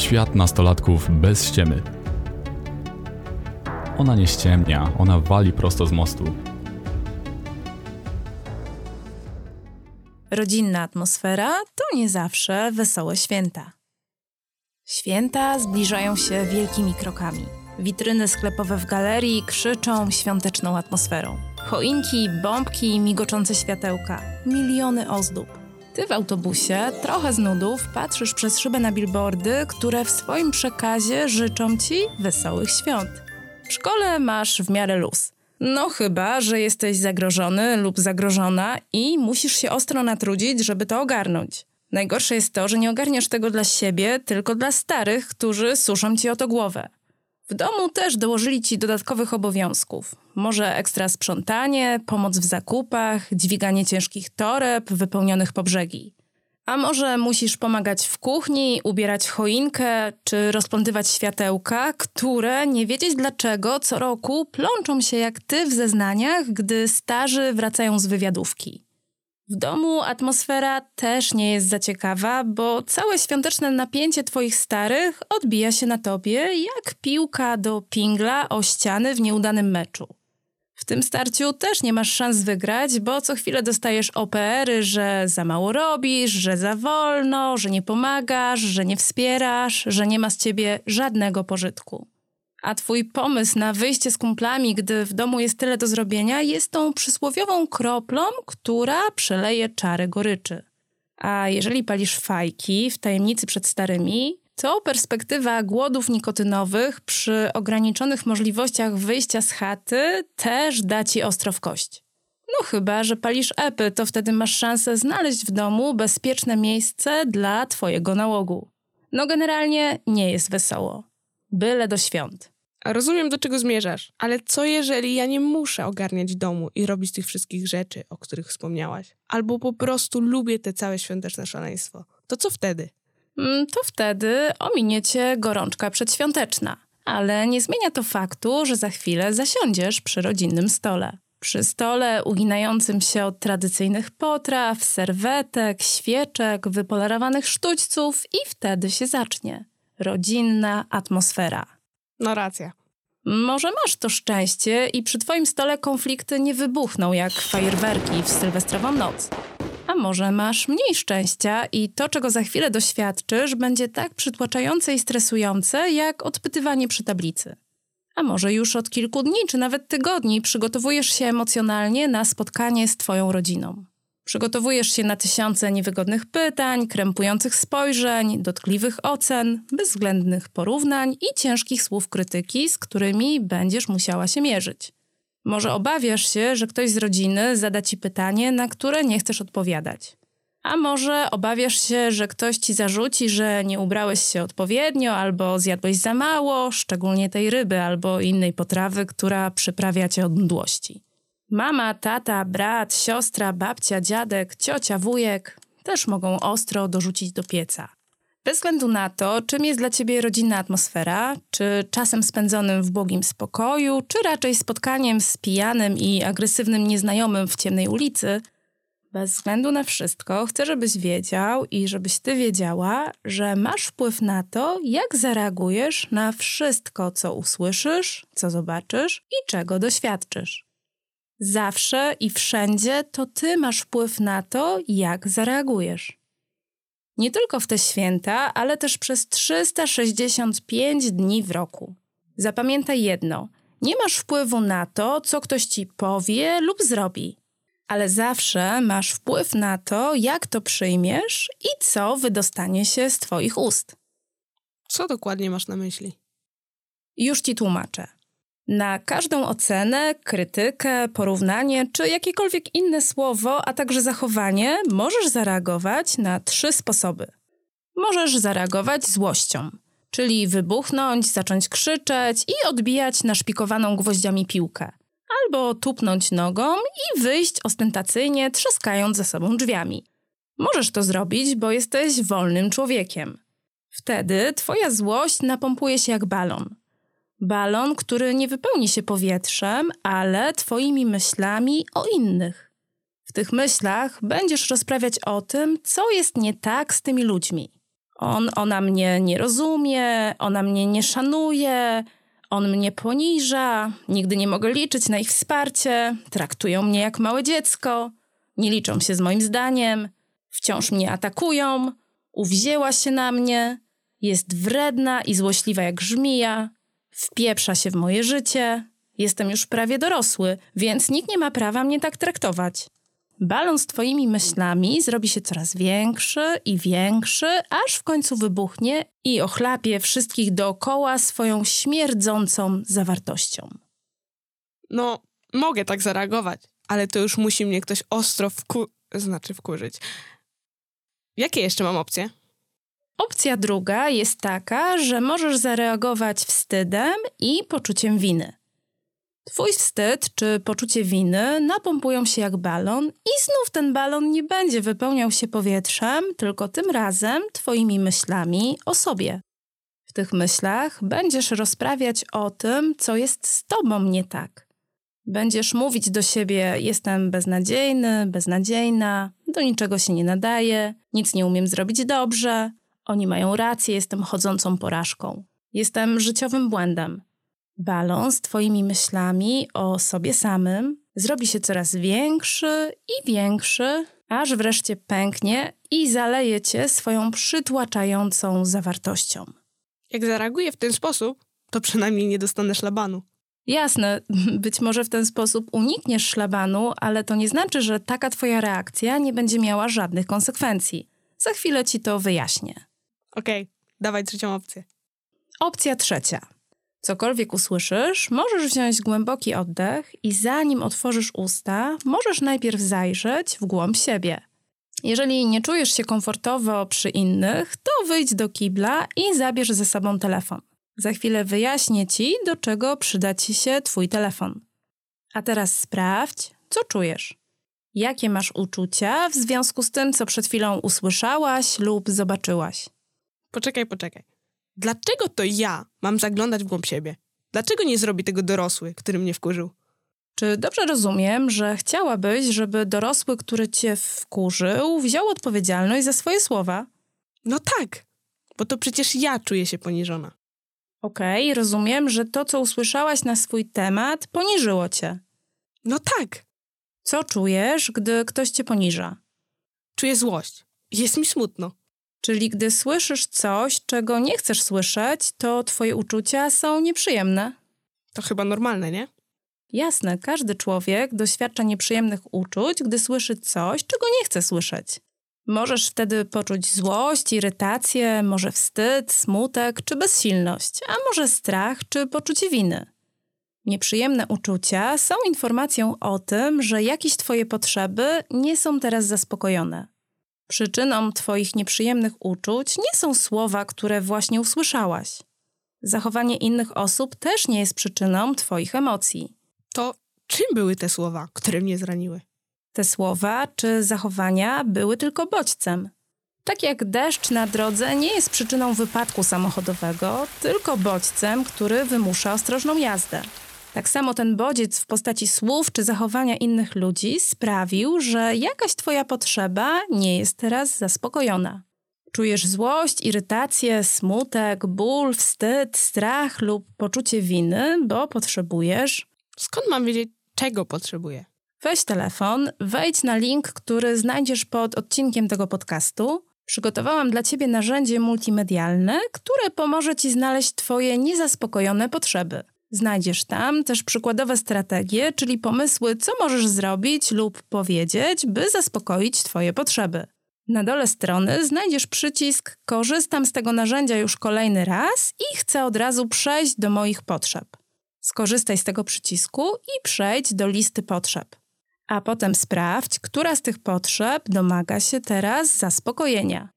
Świat nastolatków bez ściemy. Ona nie ściemnia, ona wali prosto z mostu. Rodzinna atmosfera to nie zawsze wesołe święta. Święta zbliżają się wielkimi krokami. Witryny sklepowe w galerii krzyczą świąteczną atmosferą. Choinki, bombki, migoczące światełka, miliony ozdób. Ty w autobusie, trochę z nudów, patrzysz przez szybę na billboardy, które w swoim przekazie życzą ci wesołych świąt. W szkole masz w miarę luz. No chyba, że jesteś zagrożony lub zagrożona i musisz się ostro natrudzić, żeby to ogarnąć. Najgorsze jest to, że nie ogarniasz tego dla siebie, tylko dla starych, którzy suszą ci o to głowę. W domu też dołożyli ci dodatkowych obowiązków. Może ekstra sprzątanie, pomoc w zakupach, dźwiganie ciężkich toreb wypełnionych po brzegi. A może musisz pomagać w kuchni, ubierać choinkę czy rozplątywać światełka, które nie wiedzieć dlaczego co roku plączą się jak ty w zeznaniach, gdy starzy wracają z wywiadówki. W domu atmosfera też nie jest za ciekawa, bo całe świąteczne napięcie twoich starych odbija się na tobie jak piłka do pingla o ściany w nieudanym meczu. W tym starciu też nie masz szans wygrać, bo co chwilę dostajesz OPR-y, że za mało robisz, że za wolno, że nie pomagasz, że nie wspierasz, że nie ma z ciebie żadnego pożytku. A twój pomysł na wyjście z kumplami, gdy w domu jest tyle do zrobienia, jest tą przysłowiową kroplą, która przeleje czary goryczy. A jeżeli palisz fajki w tajemnicy przed starymi, to perspektywa głodów nikotynowych przy ograniczonych możliwościach wyjścia z chaty też da ci ostro w kość. No chyba, że palisz epy, to wtedy masz szansę znaleźć w domu bezpieczne miejsce dla twojego nałogu. No generalnie nie jest wesoło. Byle do świąt. Rozumiem, do czego zmierzasz, ale co jeżeli ja nie muszę ogarniać domu i robić tych wszystkich rzeczy, o których wspomniałaś? Albo po prostu lubię te całe świąteczne szaleństwo. To co wtedy? Mm, to wtedy ominie cię gorączka przedświąteczna. Ale nie zmienia to faktu, że za chwilę zasiądziesz przy rodzinnym stole. Przy stole uginającym się od tradycyjnych potraw, serwetek, świeczek, wypolerowanych sztućców i wtedy się zacznie. Rodzinna atmosfera. No racja. Może masz to szczęście i przy twoim stole konflikty nie wybuchną jak fajerwerki w sylwestrową noc. A może masz mniej szczęścia i to, czego za chwilę doświadczysz, będzie tak przytłaczające i stresujące, jak odpytywanie przy tablicy. A może już od kilku dni czy nawet tygodni przygotowujesz się emocjonalnie na spotkanie z Twoją rodziną. Przygotowujesz się na tysiące niewygodnych pytań, krępujących spojrzeń, dotkliwych ocen, bezwzględnych porównań i ciężkich słów krytyki, z którymi będziesz musiała się mierzyć. Może obawiasz się, że ktoś z rodziny zada ci pytanie, na które nie chcesz odpowiadać. A może obawiasz się, że ktoś ci zarzuci, że nie ubrałeś się odpowiednio albo zjadłeś za mało, szczególnie tej ryby albo innej potrawy, która przyprawia cię od mdłości. Mama, tata, brat, siostra, babcia, dziadek, ciocia, wujek też mogą ostro dorzucić do pieca. Bez względu na to, czym jest dla ciebie rodzinna atmosfera, czy czasem spędzonym w błogim spokoju, czy raczej spotkaniem z pijanym i agresywnym nieznajomym w ciemnej ulicy, bez względu na wszystko, chcę, żebyś wiedział i żebyś ty wiedziała, że masz wpływ na to, jak zareagujesz na wszystko, co usłyszysz, co zobaczysz i czego doświadczysz. Zawsze i wszędzie to ty masz wpływ na to, jak zareagujesz. Nie tylko w te święta, ale też przez 365 dni w roku. Zapamiętaj jedno: nie masz wpływu na to, co ktoś ci powie lub zrobi, ale zawsze masz wpływ na to, jak to przyjmiesz i co wydostanie się z Twoich ust. Co dokładnie masz na myśli? Już ci tłumaczę. Na każdą ocenę, krytykę, porównanie czy jakiekolwiek inne słowo, a także zachowanie możesz zareagować na trzy sposoby. Możesz zareagować złością, czyli wybuchnąć, zacząć krzyczeć i odbijać naszpikowaną gwoździami piłkę. Albo tupnąć nogą i wyjść ostentacyjnie, trzaskając za sobą drzwiami. Możesz to zrobić, bo jesteś wolnym człowiekiem. Wtedy twoja złość napompuje się jak balon – Balon, który nie wypełni się powietrzem, ale Twoimi myślami o innych. W tych myślach będziesz rozprawiać o tym, co jest nie tak z tymi ludźmi. On, ona mnie nie rozumie, ona mnie nie szanuje, on mnie poniża, nigdy nie mogę liczyć na ich wsparcie, traktują mnie jak małe dziecko, nie liczą się z moim zdaniem, wciąż mnie atakują, uwzięła się na mnie, jest wredna i złośliwa jak żmija, wpieprza się w moje życie. Jestem już prawie dorosły, więc nikt nie ma prawa mnie tak traktować. Balon z twoimi myślami zrobi się coraz większy i większy, aż w końcu wybuchnie i ochlapie wszystkich dookoła swoją śmierdzącą zawartością. No, mogę tak zareagować, ale to już musi mnie ktoś ostro wku... znaczy wkurzyć. Jakie jeszcze mam opcje? Opcja druga jest taka, że możesz zareagować wstydem i poczuciem winy. Twój wstyd czy poczucie winy napompują się jak balon i znów ten balon nie będzie wypełniał się powietrzem, tylko tym razem twoimi myślami o sobie. W tych myślach będziesz rozprawiać o tym, co jest z tobą nie tak. Będziesz mówić do siebie: Jestem beznadziejny, beznadziejna, do niczego się nie nadaję, nic nie umiem zrobić dobrze, oni mają rację, jestem chodzącą porażką, jestem życiowym błędem. Balon z Twoimi myślami o sobie samym zrobi się coraz większy i większy, aż wreszcie pęknie i zaleje Cię swoją przytłaczającą zawartością. Jak zareaguję w ten sposób, to przynajmniej nie dostanę szlabanu. Jasne, być może w ten sposób unikniesz szlabanu, ale to nie znaczy, że taka Twoja reakcja nie będzie miała żadnych konsekwencji. Za chwilę Ci to wyjaśnię. Okej, okay, dawaj trzecią opcję. Opcja trzecia. Cokolwiek usłyszysz, możesz wziąć głęboki oddech i zanim otworzysz usta, możesz najpierw zajrzeć w głąb siebie. Jeżeli nie czujesz się komfortowo przy innych, to wyjdź do kibla i zabierz ze sobą telefon. Za chwilę wyjaśnię ci, do czego przyda ci się twój telefon. A teraz sprawdź, co czujesz. Jakie masz uczucia w związku z tym, co przed chwilą usłyszałaś lub zobaczyłaś? Poczekaj, poczekaj. Dlaczego to ja mam zaglądać w głąb siebie? Dlaczego nie zrobi tego dorosły, który mnie wkurzył? Czy dobrze rozumiem, że chciałabyś, żeby dorosły, który cię wkurzył, wziął odpowiedzialność za swoje słowa? No tak, bo to przecież ja czuję się poniżona. Okej, okay, rozumiem, że to, co usłyszałaś na swój temat, poniżyło cię. No tak. Co czujesz, gdy ktoś cię poniża? Czuję złość. Jest mi smutno. Czyli gdy słyszysz coś, czego nie chcesz słyszeć, to twoje uczucia są nieprzyjemne. To chyba normalne, nie? Jasne, każdy człowiek doświadcza nieprzyjemnych uczuć, gdy słyszy coś, czego nie chce słyszeć. Możesz wtedy poczuć złość, irytację, może wstyd, smutek czy bezsilność, a może strach czy poczucie winy. Nieprzyjemne uczucia są informacją o tym, że jakieś Twoje potrzeby nie są teraz zaspokojone. Przyczyną Twoich nieprzyjemnych uczuć nie są słowa, które właśnie usłyszałaś. Zachowanie innych osób też nie jest przyczyną Twoich emocji. To czym były te słowa, które mnie zraniły? Te słowa czy zachowania były tylko bodźcem. Tak jak deszcz na drodze nie jest przyczyną wypadku samochodowego, tylko bodźcem, który wymusza ostrożną jazdę. Tak samo ten bodziec w postaci słów czy zachowania innych ludzi sprawił, że jakaś twoja potrzeba nie jest teraz zaspokojona. Czujesz złość, irytację, smutek, ból, wstyd, strach lub poczucie winy, bo potrzebujesz. Skąd mam wiedzieć, czego potrzebuję? Weź telefon, wejdź na link, który znajdziesz pod odcinkiem tego podcastu. Przygotowałam dla Ciebie narzędzie multimedialne, które pomoże Ci znaleźć Twoje niezaspokojone potrzeby. Znajdziesz tam też przykładowe strategie, czyli pomysły, co możesz zrobić lub powiedzieć, by zaspokoić Twoje potrzeby. Na dole strony znajdziesz przycisk Korzystam z tego narzędzia już kolejny raz i chcę od razu przejść do moich potrzeb. Skorzystaj z tego przycisku i przejdź do listy potrzeb. A potem sprawdź, która z tych potrzeb domaga się teraz zaspokojenia.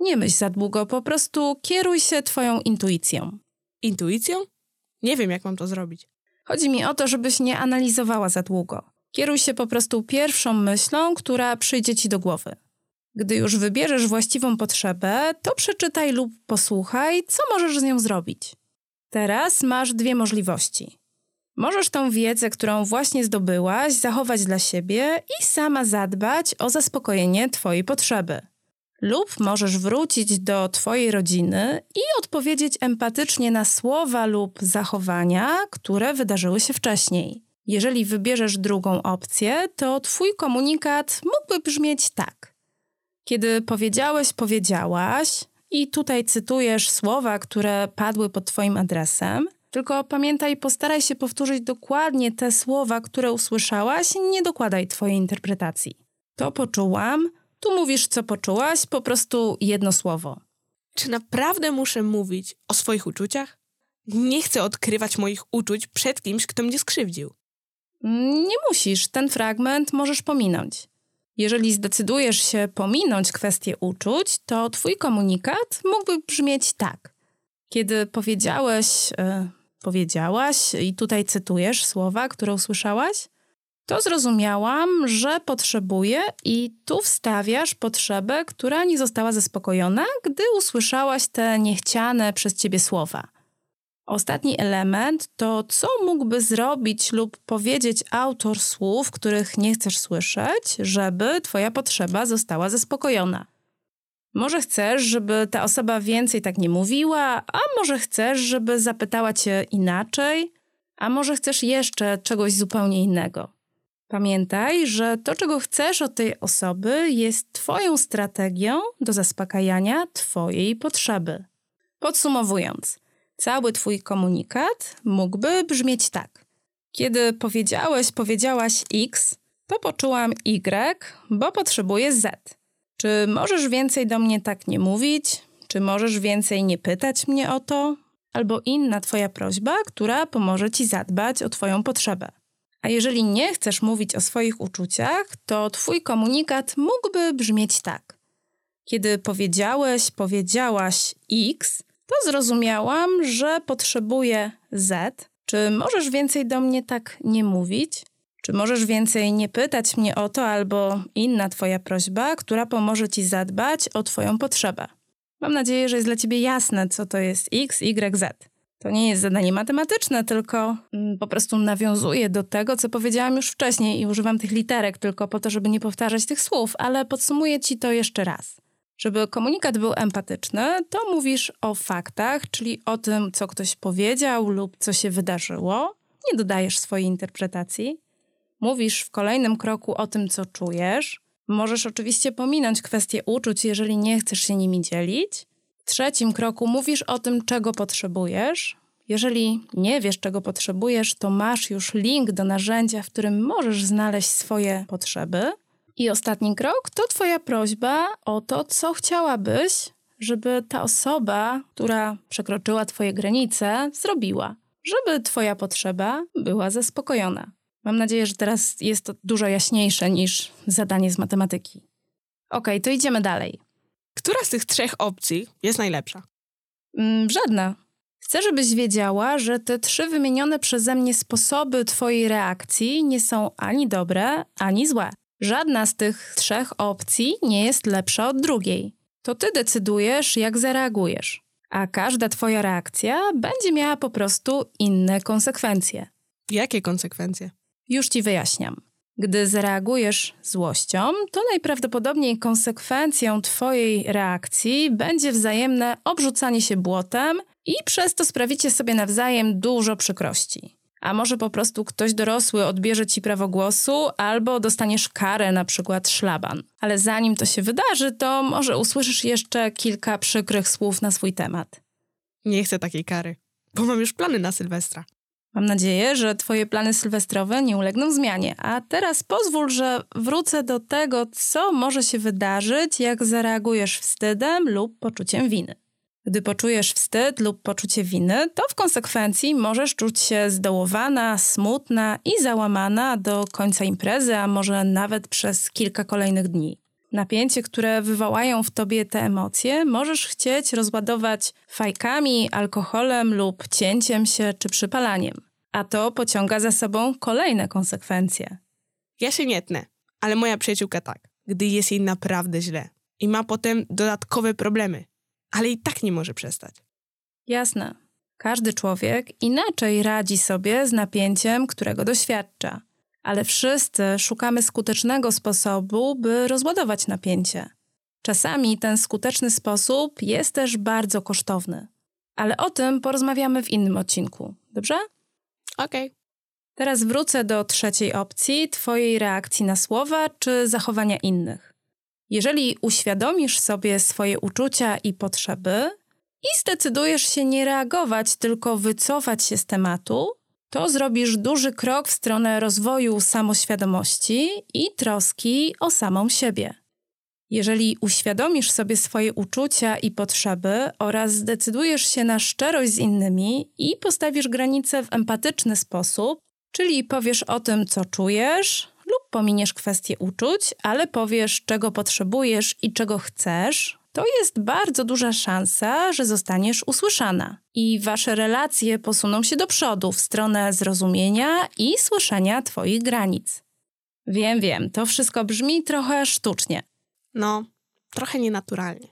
Nie myśl za długo, po prostu kieruj się Twoją intuicją. Intuicją? Nie wiem, jak mam to zrobić. Chodzi mi o to, żebyś nie analizowała za długo. Kieruj się po prostu pierwszą myślą, która przyjdzie ci do głowy. Gdy już wybierzesz właściwą potrzebę, to przeczytaj lub posłuchaj, co możesz z nią zrobić. Teraz masz dwie możliwości. Możesz tą wiedzę, którą właśnie zdobyłaś, zachować dla siebie i sama zadbać o zaspokojenie Twojej potrzeby. Lub możesz wrócić do Twojej rodziny i odpowiedzieć empatycznie na słowa lub zachowania, które wydarzyły się wcześniej. Jeżeli wybierzesz drugą opcję, to Twój komunikat mógłby brzmieć tak. Kiedy powiedziałeś, powiedziałaś, i tutaj cytujesz słowa, które padły pod Twoim adresem, tylko pamiętaj, postaraj się powtórzyć dokładnie te słowa, które usłyszałaś, nie dokładaj Twojej interpretacji. To poczułam, tu mówisz, co poczułaś, po prostu jedno słowo. Czy naprawdę muszę mówić o swoich uczuciach? Nie chcę odkrywać moich uczuć przed kimś, kto mnie skrzywdził. Nie musisz, ten fragment możesz pominąć. Jeżeli zdecydujesz się pominąć kwestię uczuć, to twój komunikat mógłby brzmieć tak. Kiedy powiedziałeś, yy, powiedziałaś, i tutaj cytujesz słowa, które usłyszałaś, to zrozumiałam, że potrzebuję i tu wstawiasz potrzebę, która nie została zaspokojona, gdy usłyszałaś te niechciane przez ciebie słowa. Ostatni element to, co mógłby zrobić lub powiedzieć autor słów, których nie chcesz słyszeć, żeby Twoja potrzeba została zaspokojona. Może chcesz, żeby ta osoba więcej tak nie mówiła, a może chcesz, żeby zapytała Cię inaczej, a może chcesz jeszcze czegoś zupełnie innego. Pamiętaj, że to, czego chcesz od tej osoby, jest Twoją strategią do zaspokajania Twojej potrzeby. Podsumowując, cały Twój komunikat mógłby brzmieć tak. Kiedy powiedziałeś, powiedziałaś X, to poczułam Y, bo potrzebuję Z. Czy możesz więcej do mnie tak nie mówić? Czy możesz więcej nie pytać mnie o to? Albo inna Twoja prośba, która pomoże Ci zadbać o Twoją potrzebę. A jeżeli nie chcesz mówić o swoich uczuciach, to Twój komunikat mógłby brzmieć tak. Kiedy powiedziałeś, powiedziałaś X, to zrozumiałam, że potrzebuję Z. Czy możesz więcej do mnie tak nie mówić? Czy możesz więcej nie pytać mnie o to, albo inna Twoja prośba, która pomoże Ci zadbać o Twoją potrzebę? Mam nadzieję, że jest dla Ciebie jasne, co to jest X, Y, Z. To nie jest zadanie matematyczne, tylko mm, po prostu nawiązuję do tego, co powiedziałam już wcześniej i używam tych literek tylko po to, żeby nie powtarzać tych słów, ale podsumuję Ci to jeszcze raz. Żeby komunikat był empatyczny, to mówisz o faktach, czyli o tym, co ktoś powiedział lub co się wydarzyło. Nie dodajesz swojej interpretacji. Mówisz w kolejnym kroku o tym, co czujesz. Możesz oczywiście pominąć kwestie uczuć, jeżeli nie chcesz się nimi dzielić. Trzecim kroku mówisz o tym, czego potrzebujesz. Jeżeli nie wiesz, czego potrzebujesz, to masz już link do narzędzia, w którym możesz znaleźć swoje potrzeby. I ostatni krok to Twoja prośba o to, co chciałabyś, żeby ta osoba, która przekroczyła Twoje granice, zrobiła, żeby Twoja potrzeba była zaspokojona. Mam nadzieję, że teraz jest to dużo jaśniejsze niż zadanie z matematyki. Ok, to idziemy dalej. Która z tych trzech opcji jest najlepsza? Mm, żadna. Chcę, żebyś wiedziała, że te trzy wymienione przeze mnie sposoby Twojej reakcji nie są ani dobre, ani złe. Żadna z tych trzech opcji nie jest lepsza od drugiej. To Ty decydujesz, jak zareagujesz, a każda Twoja reakcja będzie miała po prostu inne konsekwencje. Jakie konsekwencje? Już Ci wyjaśniam. Gdy zareagujesz złością, to najprawdopodobniej konsekwencją Twojej reakcji będzie wzajemne obrzucanie się błotem i przez to sprawicie sobie nawzajem dużo przykrości. A może po prostu ktoś dorosły odbierze ci prawo głosu, albo dostaniesz karę, na przykład szlaban. Ale zanim to się wydarzy, to może usłyszysz jeszcze kilka przykrych słów na swój temat. Nie chcę takiej kary, bo mam już plany na Sylwestra. Mam nadzieję, że Twoje plany sylwestrowe nie ulegną zmianie. A teraz pozwól, że wrócę do tego, co może się wydarzyć, jak zareagujesz wstydem lub poczuciem winy. Gdy poczujesz wstyd lub poczucie winy, to w konsekwencji możesz czuć się zdołowana, smutna i załamana do końca imprezy, a może nawet przez kilka kolejnych dni. Napięcie, które wywołają w tobie te emocje, możesz chcieć rozładować fajkami, alkoholem lub cięciem się czy przypalaniem a to pociąga za sobą kolejne konsekwencje. Ja się nie tnę, ale moja przyjaciółka tak, gdy jest jej naprawdę źle i ma potem dodatkowe problemy, ale i tak nie może przestać. Jasne. Każdy człowiek inaczej radzi sobie z napięciem, którego doświadcza, ale wszyscy szukamy skutecznego sposobu, by rozładować napięcie. Czasami ten skuteczny sposób jest też bardzo kosztowny. Ale o tym porozmawiamy w innym odcinku, dobrze? Okej. Teraz wrócę do trzeciej opcji Twojej reakcji na słowa czy zachowania innych. Jeżeli uświadomisz sobie swoje uczucia i potrzeby i zdecydujesz się nie reagować, tylko wycofać się z tematu, to zrobisz duży krok w stronę rozwoju samoświadomości i troski o samą siebie. Jeżeli uświadomisz sobie swoje uczucia i potrzeby oraz zdecydujesz się na szczerość z innymi i postawisz granice w empatyczny sposób, czyli powiesz o tym, co czujesz, lub pominiesz kwestię uczuć, ale powiesz, czego potrzebujesz i czego chcesz, to jest bardzo duża szansa, że zostaniesz usłyszana i wasze relacje posuną się do przodu w stronę zrozumienia i słyszenia Twoich granic. Wiem, wiem, to wszystko brzmi trochę sztucznie. No, trochę nienaturalnie.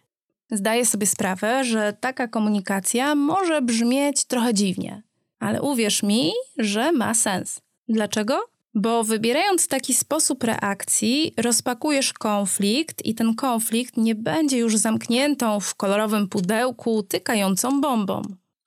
Zdaję sobie sprawę, że taka komunikacja może brzmieć trochę dziwnie, ale uwierz mi, że ma sens. Dlaczego? Bo wybierając taki sposób reakcji, rozpakujesz konflikt i ten konflikt nie będzie już zamkniętą w kolorowym pudełku tykającą bombą.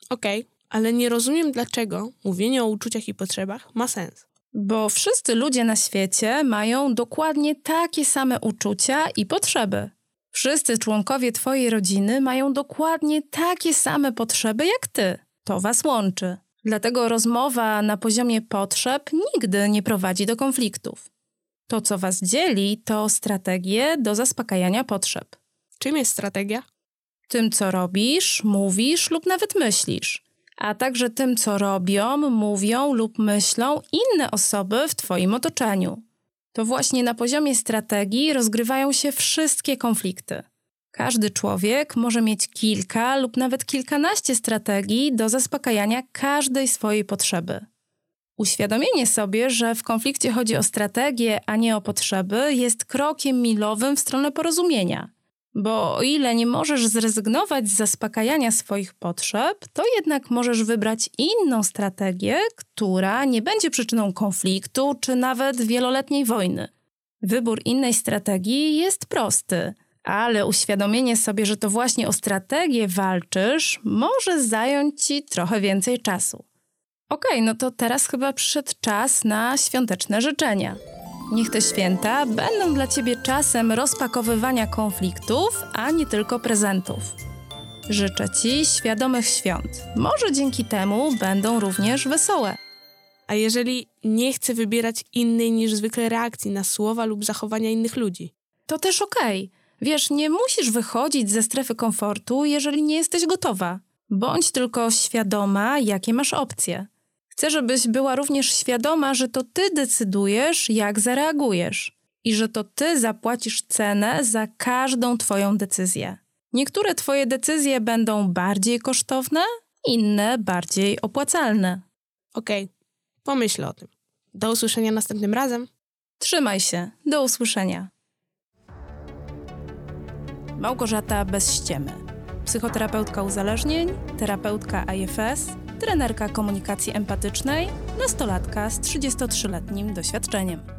Okej, ale nie rozumiem, dlaczego mówienie o uczuciach i potrzebach ma sens. Bo wszyscy ludzie na świecie mają dokładnie takie same uczucia i potrzeby. Wszyscy członkowie Twojej rodziny mają dokładnie takie same potrzeby jak Ty. To Was łączy. Dlatego rozmowa na poziomie potrzeb nigdy nie prowadzi do konfliktów. To, co Was dzieli, to strategie do zaspokajania potrzeb. Czym jest strategia? Tym, co robisz, mówisz lub nawet myślisz, a także tym, co robią, mówią lub myślą inne osoby w Twoim otoczeniu. To właśnie na poziomie strategii rozgrywają się wszystkie konflikty. Każdy człowiek może mieć kilka lub nawet kilkanaście strategii do zaspokajania każdej swojej potrzeby. Uświadomienie sobie, że w konflikcie chodzi o strategię, a nie o potrzeby, jest krokiem milowym w stronę porozumienia. Bo o ile nie możesz zrezygnować z zaspokajania swoich potrzeb, to jednak możesz wybrać inną strategię, która nie będzie przyczyną konfliktu czy nawet wieloletniej wojny. Wybór innej strategii jest prosty, ale uświadomienie sobie, że to właśnie o strategię walczysz, może zająć ci trochę więcej czasu. Okej, okay, no to teraz chyba przyszedł czas na świąteczne życzenia. Niech te święta będą dla Ciebie czasem rozpakowywania konfliktów, a nie tylko prezentów. Życzę Ci świadomych świąt. Może dzięki temu będą również wesołe. A jeżeli nie chcę wybierać innej niż zwykle reakcji na słowa lub zachowania innych ludzi? To też okej. Okay. Wiesz, nie musisz wychodzić ze strefy komfortu, jeżeli nie jesteś gotowa. Bądź tylko świadoma, jakie masz opcje. Chcę, żebyś była również świadoma, że to ty decydujesz, jak zareagujesz i że to ty zapłacisz cenę za każdą twoją decyzję. Niektóre twoje decyzje będą bardziej kosztowne, inne bardziej opłacalne. Okej, okay. pomyślę o tym. Do usłyszenia następnym razem. Trzymaj się. Do usłyszenia. Małgorzata bez ściemy. Psychoterapeutka uzależnień, terapeutka IFS, trenerka komunikacji empatycznej, nastolatka z 33-letnim doświadczeniem.